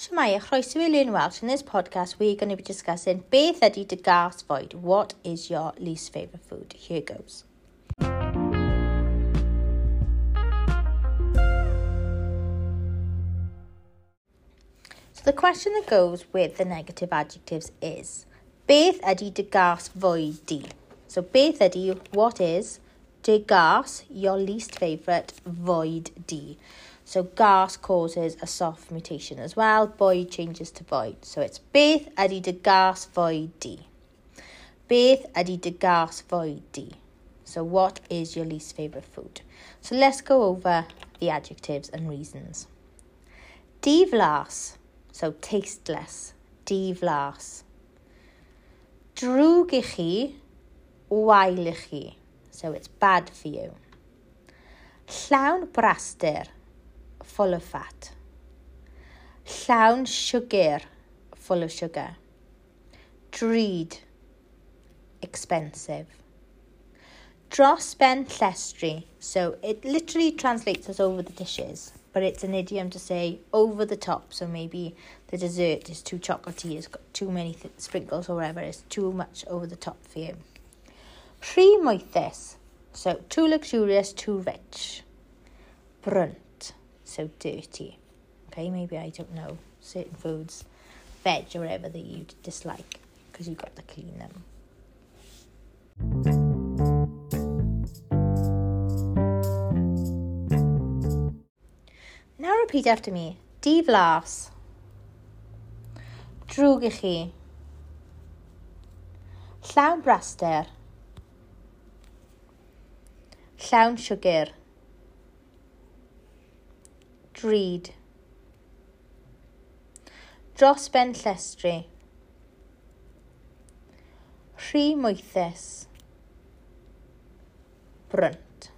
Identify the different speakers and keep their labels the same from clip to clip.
Speaker 1: Shwmae, a chroeso i Learn Welsh. In this podcast, we're going to be discussing beth ydy dy gas fwyd. What is your least favourite food? Here goes. So the question that goes with the negative adjectives is Beth ydy dy gas fwyd di? So beth ydy, what is, dy gas, your least favourite, fwyd di. So gas causes a soft mutation as well. Boy changes to void. So it's beth ydy dy gas void di? Beth ydy dy gas void di? So what is your least favourite food? So let's go over the adjectives and reasons. Diflas, so tasteless. Diflas. Drwg i chi, wael i chi. So it's bad for you. Llawn braster, full of fat. Llawn siwgr, full of sugar. Drud, expensive. Dros ben llestri, so it literally translates as over the dishes, but it's an idiom to say over the top. So maybe the dessert is too chocolatey, it's got too many th- sprinkles or whatever, it's too much over the top for you. Rhy so too luxurious, too rich. Brwnt, so dirty. Okay, maybe I don't know certain foods, veg or whatever that you dislike because you've got to clean them. Now repeat after me. Diflas. Drwg i chi. Llawn braster. Llawn siwgr. drud. Dros ben llestri. Rhy moethus. Brynt.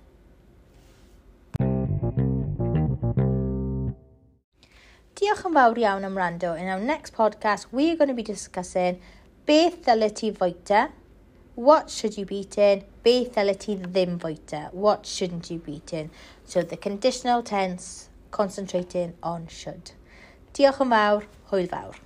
Speaker 1: Diolch yn fawr iawn am rando. In our next podcast, we are going to be discussing beth ddyle ti fwyta, what should you be eating, beth ddyle ti ddim fwyta, what shouldn't you be eating. So the conditional tense concentrating on should. Diolch yn fawr, hwyl fawr.